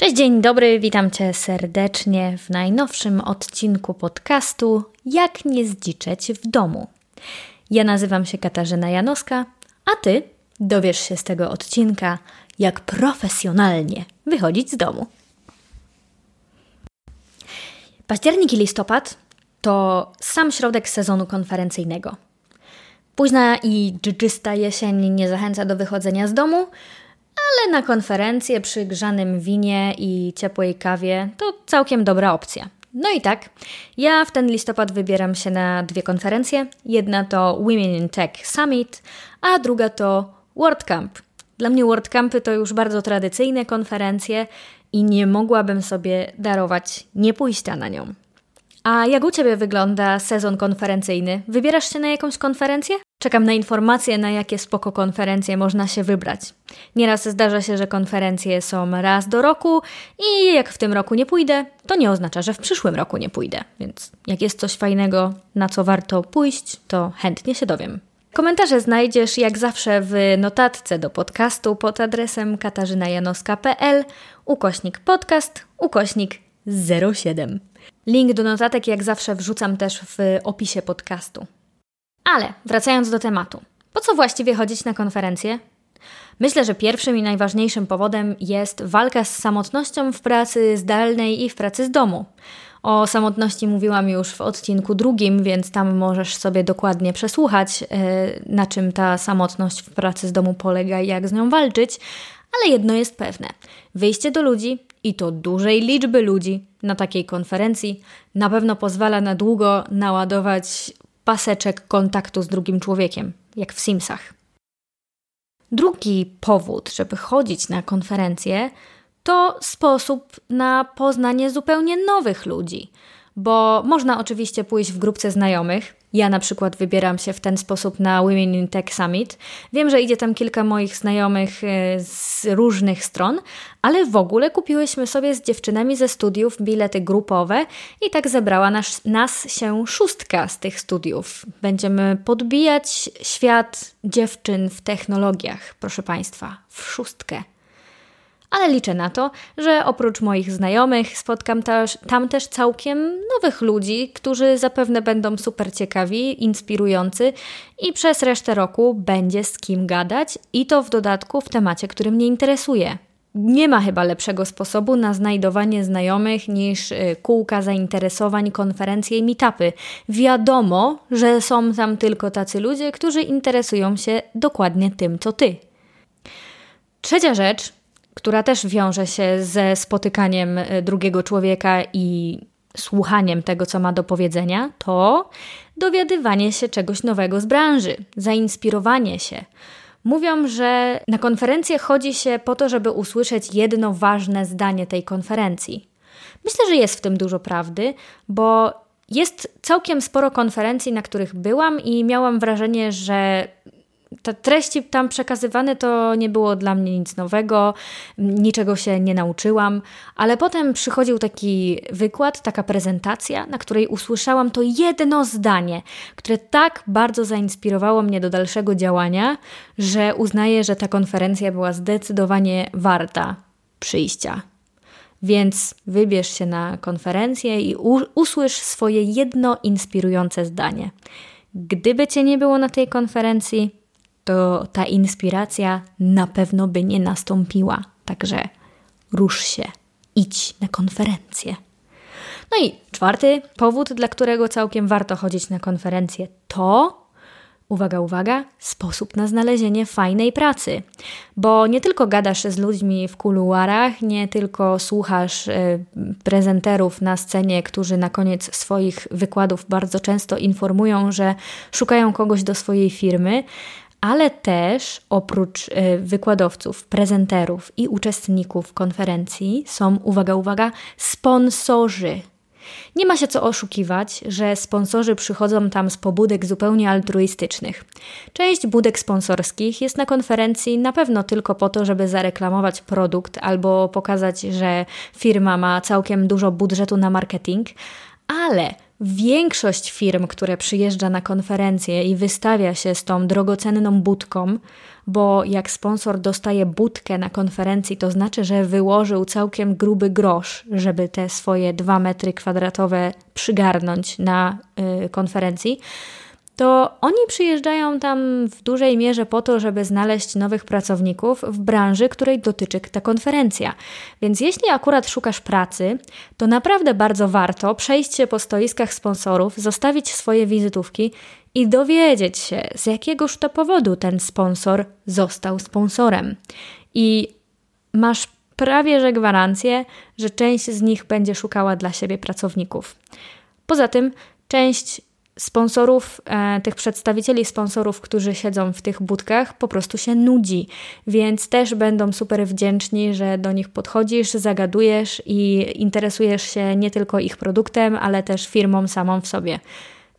Cześć, dzień dobry, witam Cię serdecznie w najnowszym odcinku podcastu Jak nie zdziczeć w domu. Ja nazywam się Katarzyna Janowska, a Ty dowiesz się z tego odcinka, jak profesjonalnie wychodzić z domu. Październik i listopad to sam środek sezonu konferencyjnego. Późna i dżdżysta jesień nie zachęca do wychodzenia z domu, ale na konferencję przy grzanym winie i ciepłej kawie to całkiem dobra opcja. No i tak, ja w ten listopad wybieram się na dwie konferencje. Jedna to Women in Tech Summit, a druga to WordCamp. Dla mnie WordCampy to już bardzo tradycyjne konferencje i nie mogłabym sobie darować nie pójścia na nią. A jak u Ciebie wygląda sezon konferencyjny? Wybierasz się na jakąś konferencję? Czekam na informacje, na jakie spoko konferencje można się wybrać. Nieraz zdarza się, że konferencje są raz do roku i jak w tym roku nie pójdę, to nie oznacza, że w przyszłym roku nie pójdę. Więc jak jest coś fajnego, na co warto pójść, to chętnie się dowiem. Komentarze znajdziesz jak zawsze w notatce do podcastu pod adresem katarzynajanowska.pl ukośnik podcast ukośnik 07. Link do notatek jak zawsze wrzucam też w opisie podcastu. Ale wracając do tematu. Po co właściwie chodzić na konferencje? Myślę, że pierwszym i najważniejszym powodem jest walka z samotnością w pracy zdalnej i w pracy z domu. O samotności mówiłam już w odcinku drugim, więc tam możesz sobie dokładnie przesłuchać, e, na czym ta samotność w pracy z domu polega i jak z nią walczyć. Ale jedno jest pewne: wyjście do ludzi i to dużej liczby ludzi na takiej konferencji na pewno pozwala na długo naładować paseczek kontaktu z drugim człowiekiem, jak w Simsach. Drugi powód, żeby chodzić na konferencje, to sposób na poznanie zupełnie nowych ludzi, bo można oczywiście pójść w grupce znajomych, ja na przykład wybieram się w ten sposób na Women in Tech Summit. Wiem, że idzie tam kilka moich znajomych e, z różnych stron, ale w ogóle kupiłyśmy sobie z dziewczynami ze studiów bilety grupowe i tak zebrała nas, nas się szóstka z tych studiów. Będziemy podbijać świat dziewczyn w technologiach, proszę Państwa, w szóstkę ale liczę na to, że oprócz moich znajomych spotkam też, tam też całkiem nowych ludzi, którzy zapewne będą super ciekawi, inspirujący i przez resztę roku będzie z kim gadać i to w dodatku w temacie, który mnie interesuje. Nie ma chyba lepszego sposobu na znajdowanie znajomych niż y, kółka zainteresowań, konferencje i meetupy. Wiadomo, że są tam tylko tacy ludzie, którzy interesują się dokładnie tym, co ty. Trzecia rzecz, która też wiąże się ze spotykaniem e, drugiego człowieka i słuchaniem tego, co ma do powiedzenia, to dowiadywanie się czegoś nowego z branży, zainspirowanie się. Mówią, że na konferencję chodzi się po to, żeby usłyszeć jedno ważne zdanie tej konferencji. Myślę, że jest w tym dużo prawdy, bo jest całkiem sporo konferencji, na których byłam i miałam wrażenie, że te treści tam przekazywane to nie było dla mnie nic nowego, niczego się nie nauczyłam, ale potem przychodził taki wykład, taka prezentacja, na której usłyszałam to jedno zdanie, które tak bardzo zainspirowało mnie do dalszego działania, że uznaję, że ta konferencja była zdecydowanie warta przyjścia. Więc wybierz się na konferencję i usłysz swoje jedno inspirujące zdanie. Gdyby cię nie było na tej konferencji, to ta inspiracja na pewno by nie nastąpiła. Także rusz się, idź na konferencję. No i czwarty powód, dla którego całkiem warto chodzić na konferencję, to uwaga, uwaga, sposób na znalezienie fajnej pracy. Bo nie tylko gadasz z ludźmi w kuluarach, nie tylko słuchasz y, prezenterów na scenie, którzy na koniec swoich wykładów bardzo często informują, że szukają kogoś do swojej firmy, ale też oprócz y, wykładowców, prezenterów i uczestników konferencji są, uwaga, uwaga, sponsorzy. Nie ma się co oszukiwać, że sponsorzy przychodzą tam z pobudek zupełnie altruistycznych. Część budek sponsorskich jest na konferencji na pewno tylko po to, żeby zareklamować produkt albo pokazać, że firma ma całkiem dużo budżetu na marketing, ale większość firm, które przyjeżdża na konferencję i wystawia się z tą drogocenną budką, bo jak sponsor dostaje budkę na konferencji, to znaczy, że wyłożył całkiem gruby grosz, żeby te swoje dwa metry kwadratowe przygarnąć na y, konferencji to oni przyjeżdżają tam w dużej mierze po to, żeby znaleźć nowych pracowników w branży, której dotyczy ta konferencja. Więc jeśli akurat szukasz pracy, to naprawdę bardzo warto przejść się po stoiskach sponsorów, zostawić swoje wizytówki i dowiedzieć się, z jakiegoż to powodu ten sponsor został sponsorem. I masz prawie że gwarancję, że część z nich będzie szukała dla siebie pracowników. Poza tym, część sponsorów, e, tych przedstawicieli sponsorów, którzy siedzą w tych budkach, po prostu się nudzi, więc też będą super wdzięczni, że do nich podchodzisz, zagadujesz i interesujesz się nie tylko ich produktem, ale też firmą samą w sobie.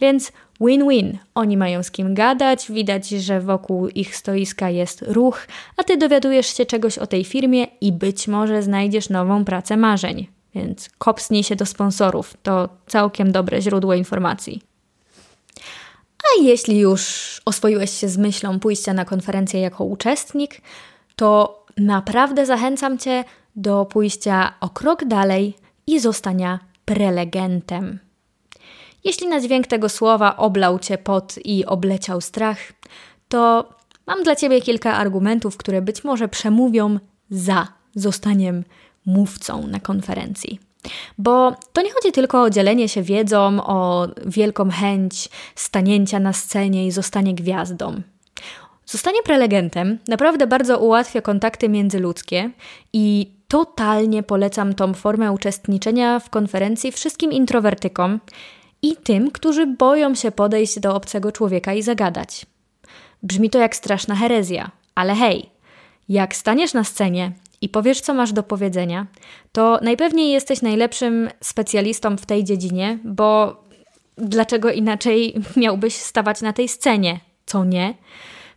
Więc win-win. Oni mają z kim gadać, widać, że wokół ich stoiska jest ruch, a ty dowiadujesz się czegoś o tej firmie i być może znajdziesz nową pracę marzeń. Więc kopsnij się do sponsorów. To całkiem dobre źródło informacji. A jeśli już oswoiłeś się z myślą pójścia na konferencję jako uczestnik, to naprawdę zachęcam Cię do pójścia o krok dalej i zostania prelegentem. Jeśli na dźwięk tego słowa oblał Cię pot i obleciał strach, to mam dla Ciebie kilka argumentów, które być może przemówią za zostaniem mówcą na konferencji. Bo to nie chodzi tylko o dzielenie się wiedzą, o wielką chęć stanięcia na scenie i zostanie gwiazdą. Zostanie prelegentem naprawdę bardzo ułatwia kontakty międzyludzkie i totalnie polecam tą formę uczestniczenia w konferencji wszystkim introwertykom i tym, którzy boją się podejść do obcego człowieka i zagadać. Brzmi to jak straszna herezja, ale hej, jak staniesz na scenie i powiesz, co masz do powiedzenia, to najpewniej jesteś najlepszym specjalistą w tej dziedzinie, bo dlaczego inaczej miałbyś stawać na tej scenie, co nie?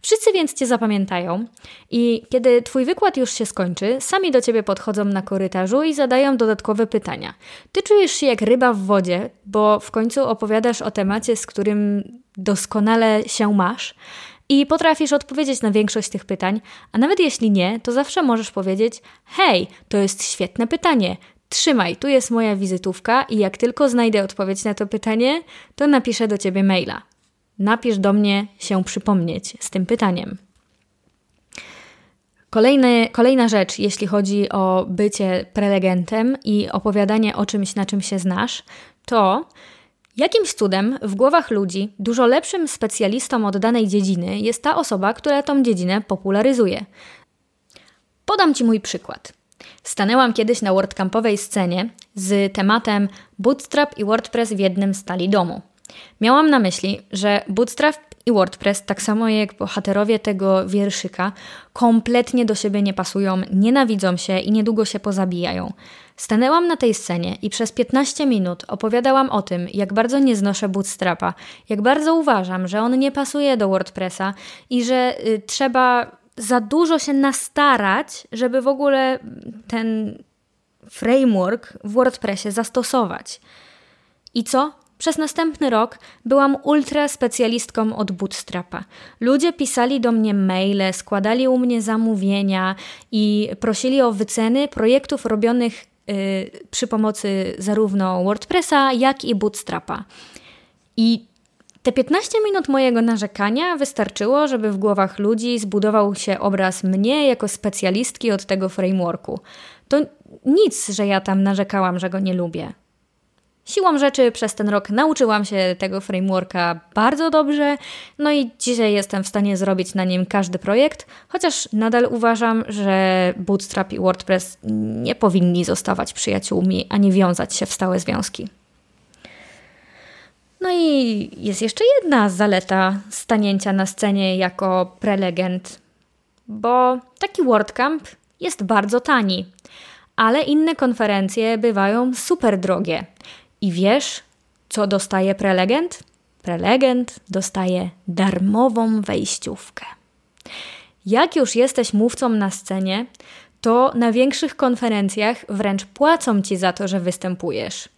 Wszyscy więc Cię zapamiętają i kiedy Twój wykład już się skończy, sami do Ciebie podchodzą na korytarzu i zadają dodatkowe pytania. Ty czujesz się jak ryba w wodzie, bo w końcu opowiadasz o temacie, z którym doskonale się masz i potrafisz odpowiedzieć na większość tych pytań, a nawet jeśli nie, to zawsze możesz powiedzieć: Hej, to jest świetne pytanie. Trzymaj, tu jest moja wizytówka i jak tylko znajdę odpowiedź na to pytanie, to napiszę do ciebie maila. Napisz do mnie się przypomnieć z tym pytaniem. Kolejny, kolejna rzecz, jeśli chodzi o bycie prelegentem i opowiadanie o czymś, na czym się znasz, to Jakimś cudem w głowach ludzi dużo lepszym specjalistą od danej dziedziny jest ta osoba, która tą dziedzinę popularyzuje. Podam Ci mój przykład. Stanęłam kiedyś na WordCampowej scenie z tematem Bootstrap i WordPress w jednym stali domu. Miałam na myśli, że Bootstrap i WordPress, tak samo jak bohaterowie tego wierszyka, kompletnie do siebie nie pasują, nienawidzą się i niedługo się pozabijają. Stanęłam na tej scenie i przez 15 minut opowiadałam o tym, jak bardzo nie znoszę bootstrapa, jak bardzo uważam, że on nie pasuje do WordPressa i że y, trzeba za dużo się nastarać, żeby w ogóle ten framework w WordPressie zastosować. I co? Przez następny rok byłam ultra specjalistką od Bootstrapa. Ludzie pisali do mnie maile, składali u mnie zamówienia i prosili o wyceny projektów robionych Y, przy pomocy zarówno WordPressa, jak i Bootstrapa. I te 15 minut mojego narzekania wystarczyło, żeby w głowach ludzi zbudował się obraz mnie jako specjalistki od tego frameworku. To nic, że ja tam narzekałam, że go nie lubię. Siłą rzeczy przez ten rok nauczyłam się tego frameworka bardzo dobrze, no i dzisiaj jestem w stanie zrobić na nim każdy projekt, chociaż nadal uważam, że Bootstrap i WordPress nie powinni zostawać przyjaciółmi ani wiązać się w stałe związki. No i jest jeszcze jedna zaleta stanięcia na scenie jako prelegent, bo taki WordCamp jest bardzo tani, ale inne konferencje bywają super drogie. I wiesz, co dostaje prelegent? Prelegent dostaje darmową wejściówkę. Jak już jesteś mówcą na scenie, to na większych konferencjach wręcz płacą ci za to, że występujesz.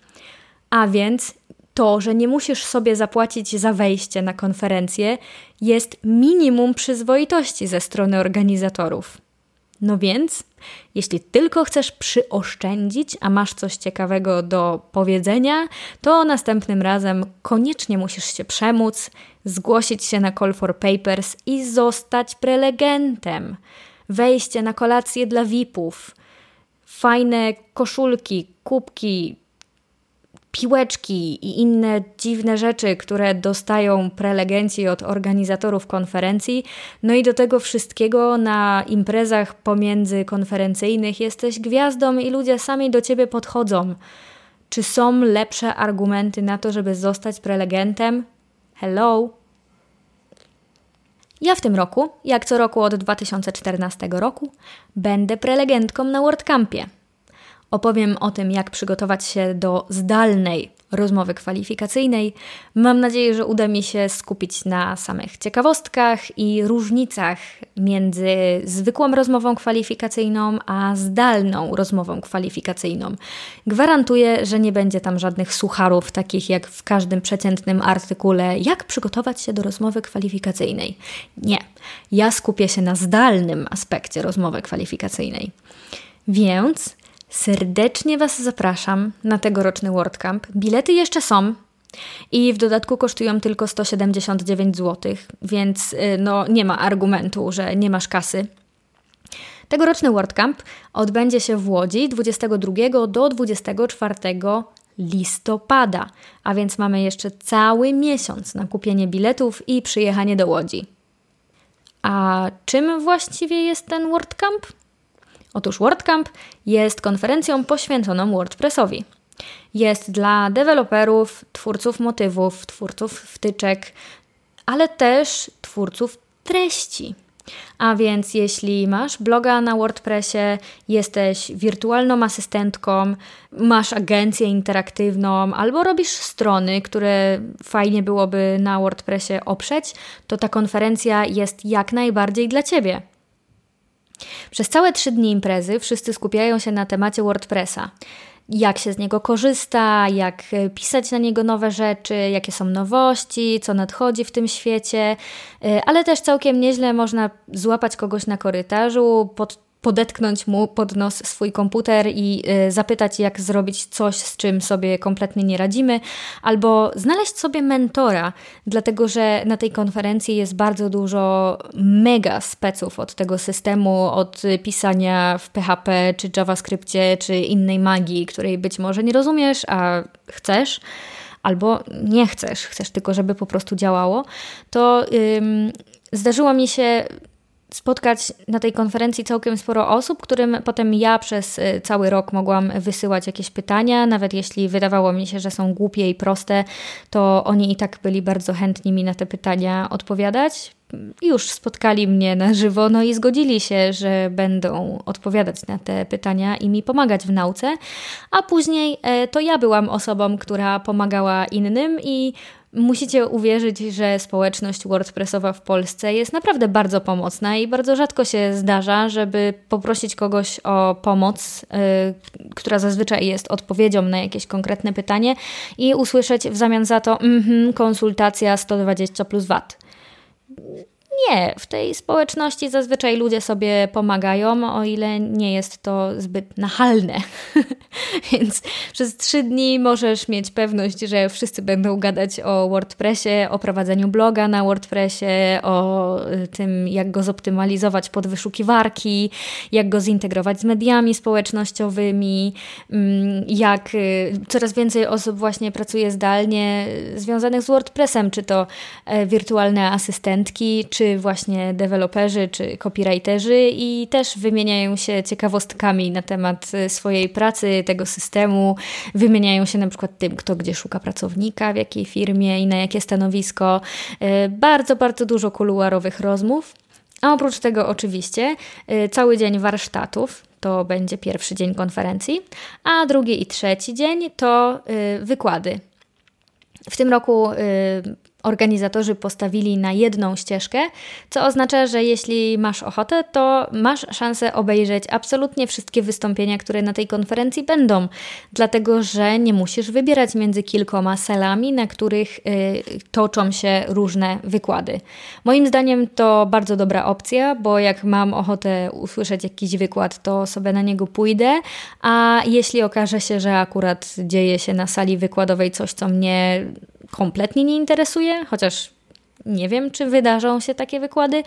A więc to, że nie musisz sobie zapłacić za wejście na konferencję, jest minimum przyzwoitości ze strony organizatorów. No więc, jeśli tylko chcesz przyoszczędzić, a masz coś ciekawego do powiedzenia, to następnym razem koniecznie musisz się przemóc, zgłosić się na Call for Papers i zostać prelegentem. Wejście na kolację dla VIP-ów, fajne koszulki, kubki, piłeczki i inne dziwne rzeczy, które dostają prelegenci od organizatorów konferencji. No i do tego wszystkiego na imprezach pomiędzykonferencyjnych jesteś gwiazdą i ludzie sami do ciebie podchodzą. Czy są lepsze argumenty na to, żeby zostać prelegentem? Hello? Ja w tym roku, jak co roku od 2014 roku, będę prelegentką na WordCampie. Opowiem o tym, jak przygotować się do zdalnej rozmowy kwalifikacyjnej. Mam nadzieję, że uda mi się skupić na samych ciekawostkach i różnicach między zwykłą rozmową kwalifikacyjną a zdalną rozmową kwalifikacyjną. Gwarantuję, że nie będzie tam żadnych sucharów, takich jak w każdym przeciętnym artykule, jak przygotować się do rozmowy kwalifikacyjnej. Nie, ja skupię się na zdalnym aspekcie rozmowy kwalifikacyjnej. Więc Serdecznie Was zapraszam na tegoroczny WordCamp. Bilety jeszcze są, i w dodatku kosztują tylko 179 zł, więc y, no, nie ma argumentu, że nie masz kasy. Tegoroczny WordCamp odbędzie się w Łodzi 22 do 24 listopada, a więc mamy jeszcze cały miesiąc na kupienie biletów i przyjechanie do Łodzi. A czym właściwie jest ten WordCamp? Otóż WordCamp jest konferencją poświęconą WordPressowi. Jest dla deweloperów, twórców motywów, twórców wtyczek, ale też twórców treści. A więc jeśli masz bloga na WordPressie, jesteś wirtualną asystentką, masz agencję interaktywną albo robisz strony, które fajnie byłoby na WordPressie oprzeć, to ta konferencja jest jak najbardziej dla Ciebie. Przez całe trzy dni imprezy wszyscy skupiają się na temacie WordPressa. Jak się z niego korzysta, jak e, pisać na niego nowe rzeczy, jakie są nowości, co nadchodzi w tym świecie, e, ale też całkiem nieźle można złapać kogoś na korytarzu, pod podetknąć mu pod nos swój komputer i y, zapytać, jak zrobić coś, z czym sobie kompletnie nie radzimy, albo znaleźć sobie mentora, dlatego że na tej konferencji jest bardzo dużo mega speców od tego systemu, od pisania w PHP, czy JavaScriptie, czy innej magii, której być może nie rozumiesz, a chcesz albo nie chcesz, chcesz tylko, żeby po prostu działało, to ym, zdarzyło mi się spotkać na tej konferencji całkiem sporo osób, którym potem ja przez y, cały rok mogłam wysyłać jakieś pytania, nawet jeśli wydawało mi się, że są głupie i proste, to oni i tak byli bardzo chętni mi na te pytania odpowiadać. Już spotkali mnie na żywo, no i zgodzili się, że będą odpowiadać na te pytania i mi pomagać w nauce, a później e, to ja byłam osobą, która pomagała innym i Musicie uwierzyć, że społeczność WordPressowa w Polsce jest naprawdę bardzo pomocna i bardzo rzadko się zdarza, żeby poprosić kogoś o pomoc, yy, która zazwyczaj jest odpowiedzią na jakieś konkretne pytanie i usłyszeć w zamian za to mm konsultacja 120 plus VAT. Nie, w tej społeczności zazwyczaj ludzie sobie pomagają, o ile nie jest to zbyt nachalne. Więc przez trzy dni możesz mieć pewność, że wszyscy będą gadać o WordPressie, o prowadzeniu bloga na WordPressie, o y, tym, jak go zoptymalizować pod wyszukiwarki, jak go zintegrować z mediami społecznościowymi, mm, jak y, coraz więcej osób właśnie pracuje zdalnie związanych z WordPressem, czy to wirtualne asystentki, czy czy właśnie deweloperzy, czy copywriterzy i też wymieniają się ciekawostkami na temat y, swojej pracy, tego systemu, wymieniają się na przykład tym, kto gdzie szuka pracownika, w jakiej firmie i na jakie stanowisko. Y, bardzo, bardzo dużo kuluarowych rozmów. A oprócz tego oczywiście y, cały dzień warsztatów, to będzie pierwszy dzień konferencji, a drugi i trzeci dzień to wykłady. W tym roku organizatorzy postawili na jedną ścieżkę, co oznacza, że jeśli masz ochotę, to masz szansę obejrzeć absolutnie wszystkie wystąpienia, które na tej konferencji będą, dlatego że nie musisz wybierać między kilkoma salami, na których y, toczą się różne wykłady. Moim zdaniem to bardzo dobra opcja, bo jak mam ochotę usłyszeć jakiś wykład, to sobie na niego pójdę, a jeśli okaże się, że akurat dzieje się na sali wykładowej coś, co mnie kompletnie nie interesuje, chociaż nie wiem, czy wydarzą się takie wykłady,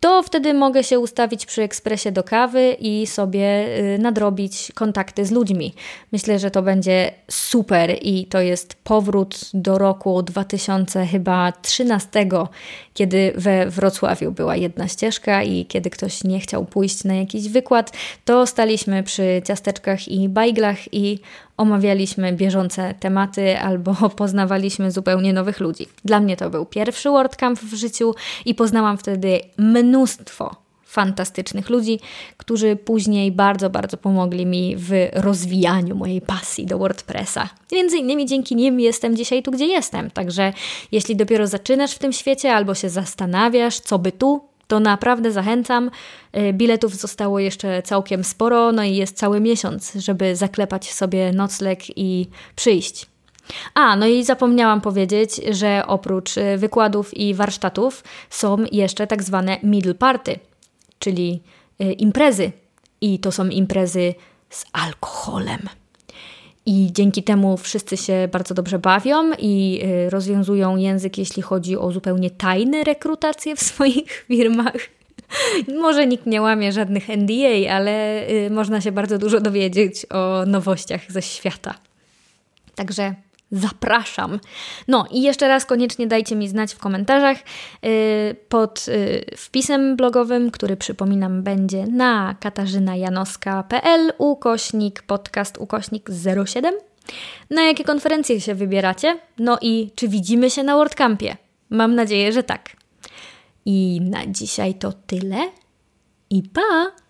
to wtedy mogę się ustawić przy ekspresie do kawy i sobie y, nadrobić kontakty z ludźmi. Myślę, że to będzie super i to jest powrót do roku 2013, kiedy we Wrocławiu była jedna ścieżka i kiedy ktoś nie chciał pójść na jakiś wykład, to staliśmy przy ciasteczkach i bajglach i omawialiśmy bieżące tematy albo poznawaliśmy zupełnie nowych ludzi. Dla mnie to był pierwszy WordCamp w życiu i poznałam wtedy mnóstwo fantastycznych ludzi, którzy później bardzo, bardzo pomogli mi w rozwijaniu mojej pasji do WordPressa. Między innymi dzięki nim jestem dzisiaj tu, gdzie jestem. Także jeśli dopiero zaczynasz w tym świecie albo się zastanawiasz, co by tu, to naprawdę zachęcam. Y, biletów zostało jeszcze całkiem sporo, no i jest cały miesiąc, żeby zaklepać sobie nocleg i przyjść. A, no i zapomniałam powiedzieć, że oprócz y, wykładów i warsztatów są jeszcze tak zwane middle party, czyli y, imprezy. I to są imprezy z alkoholem. I dzięki temu wszyscy się bardzo dobrze bawią i y, rozwiązują język, jeśli chodzi o zupełnie tajne rekrutacje w swoich firmach. Może nikt nie łamie żadnych NDA, ale y, można się bardzo dużo dowiedzieć o nowościach ze świata. Także Zapraszam. No i jeszcze raz koniecznie dajcie mi znać w komentarzach yy, pod yy, wpisem blogowym, który przypominam będzie na katarzynajanowska.pl ukośnik podcast ukośnik 07. Na jakie konferencje się wybieracie? No i czy widzimy się na WordCampie? Mam nadzieję, że tak. I na dzisiaj to tyle. I pa!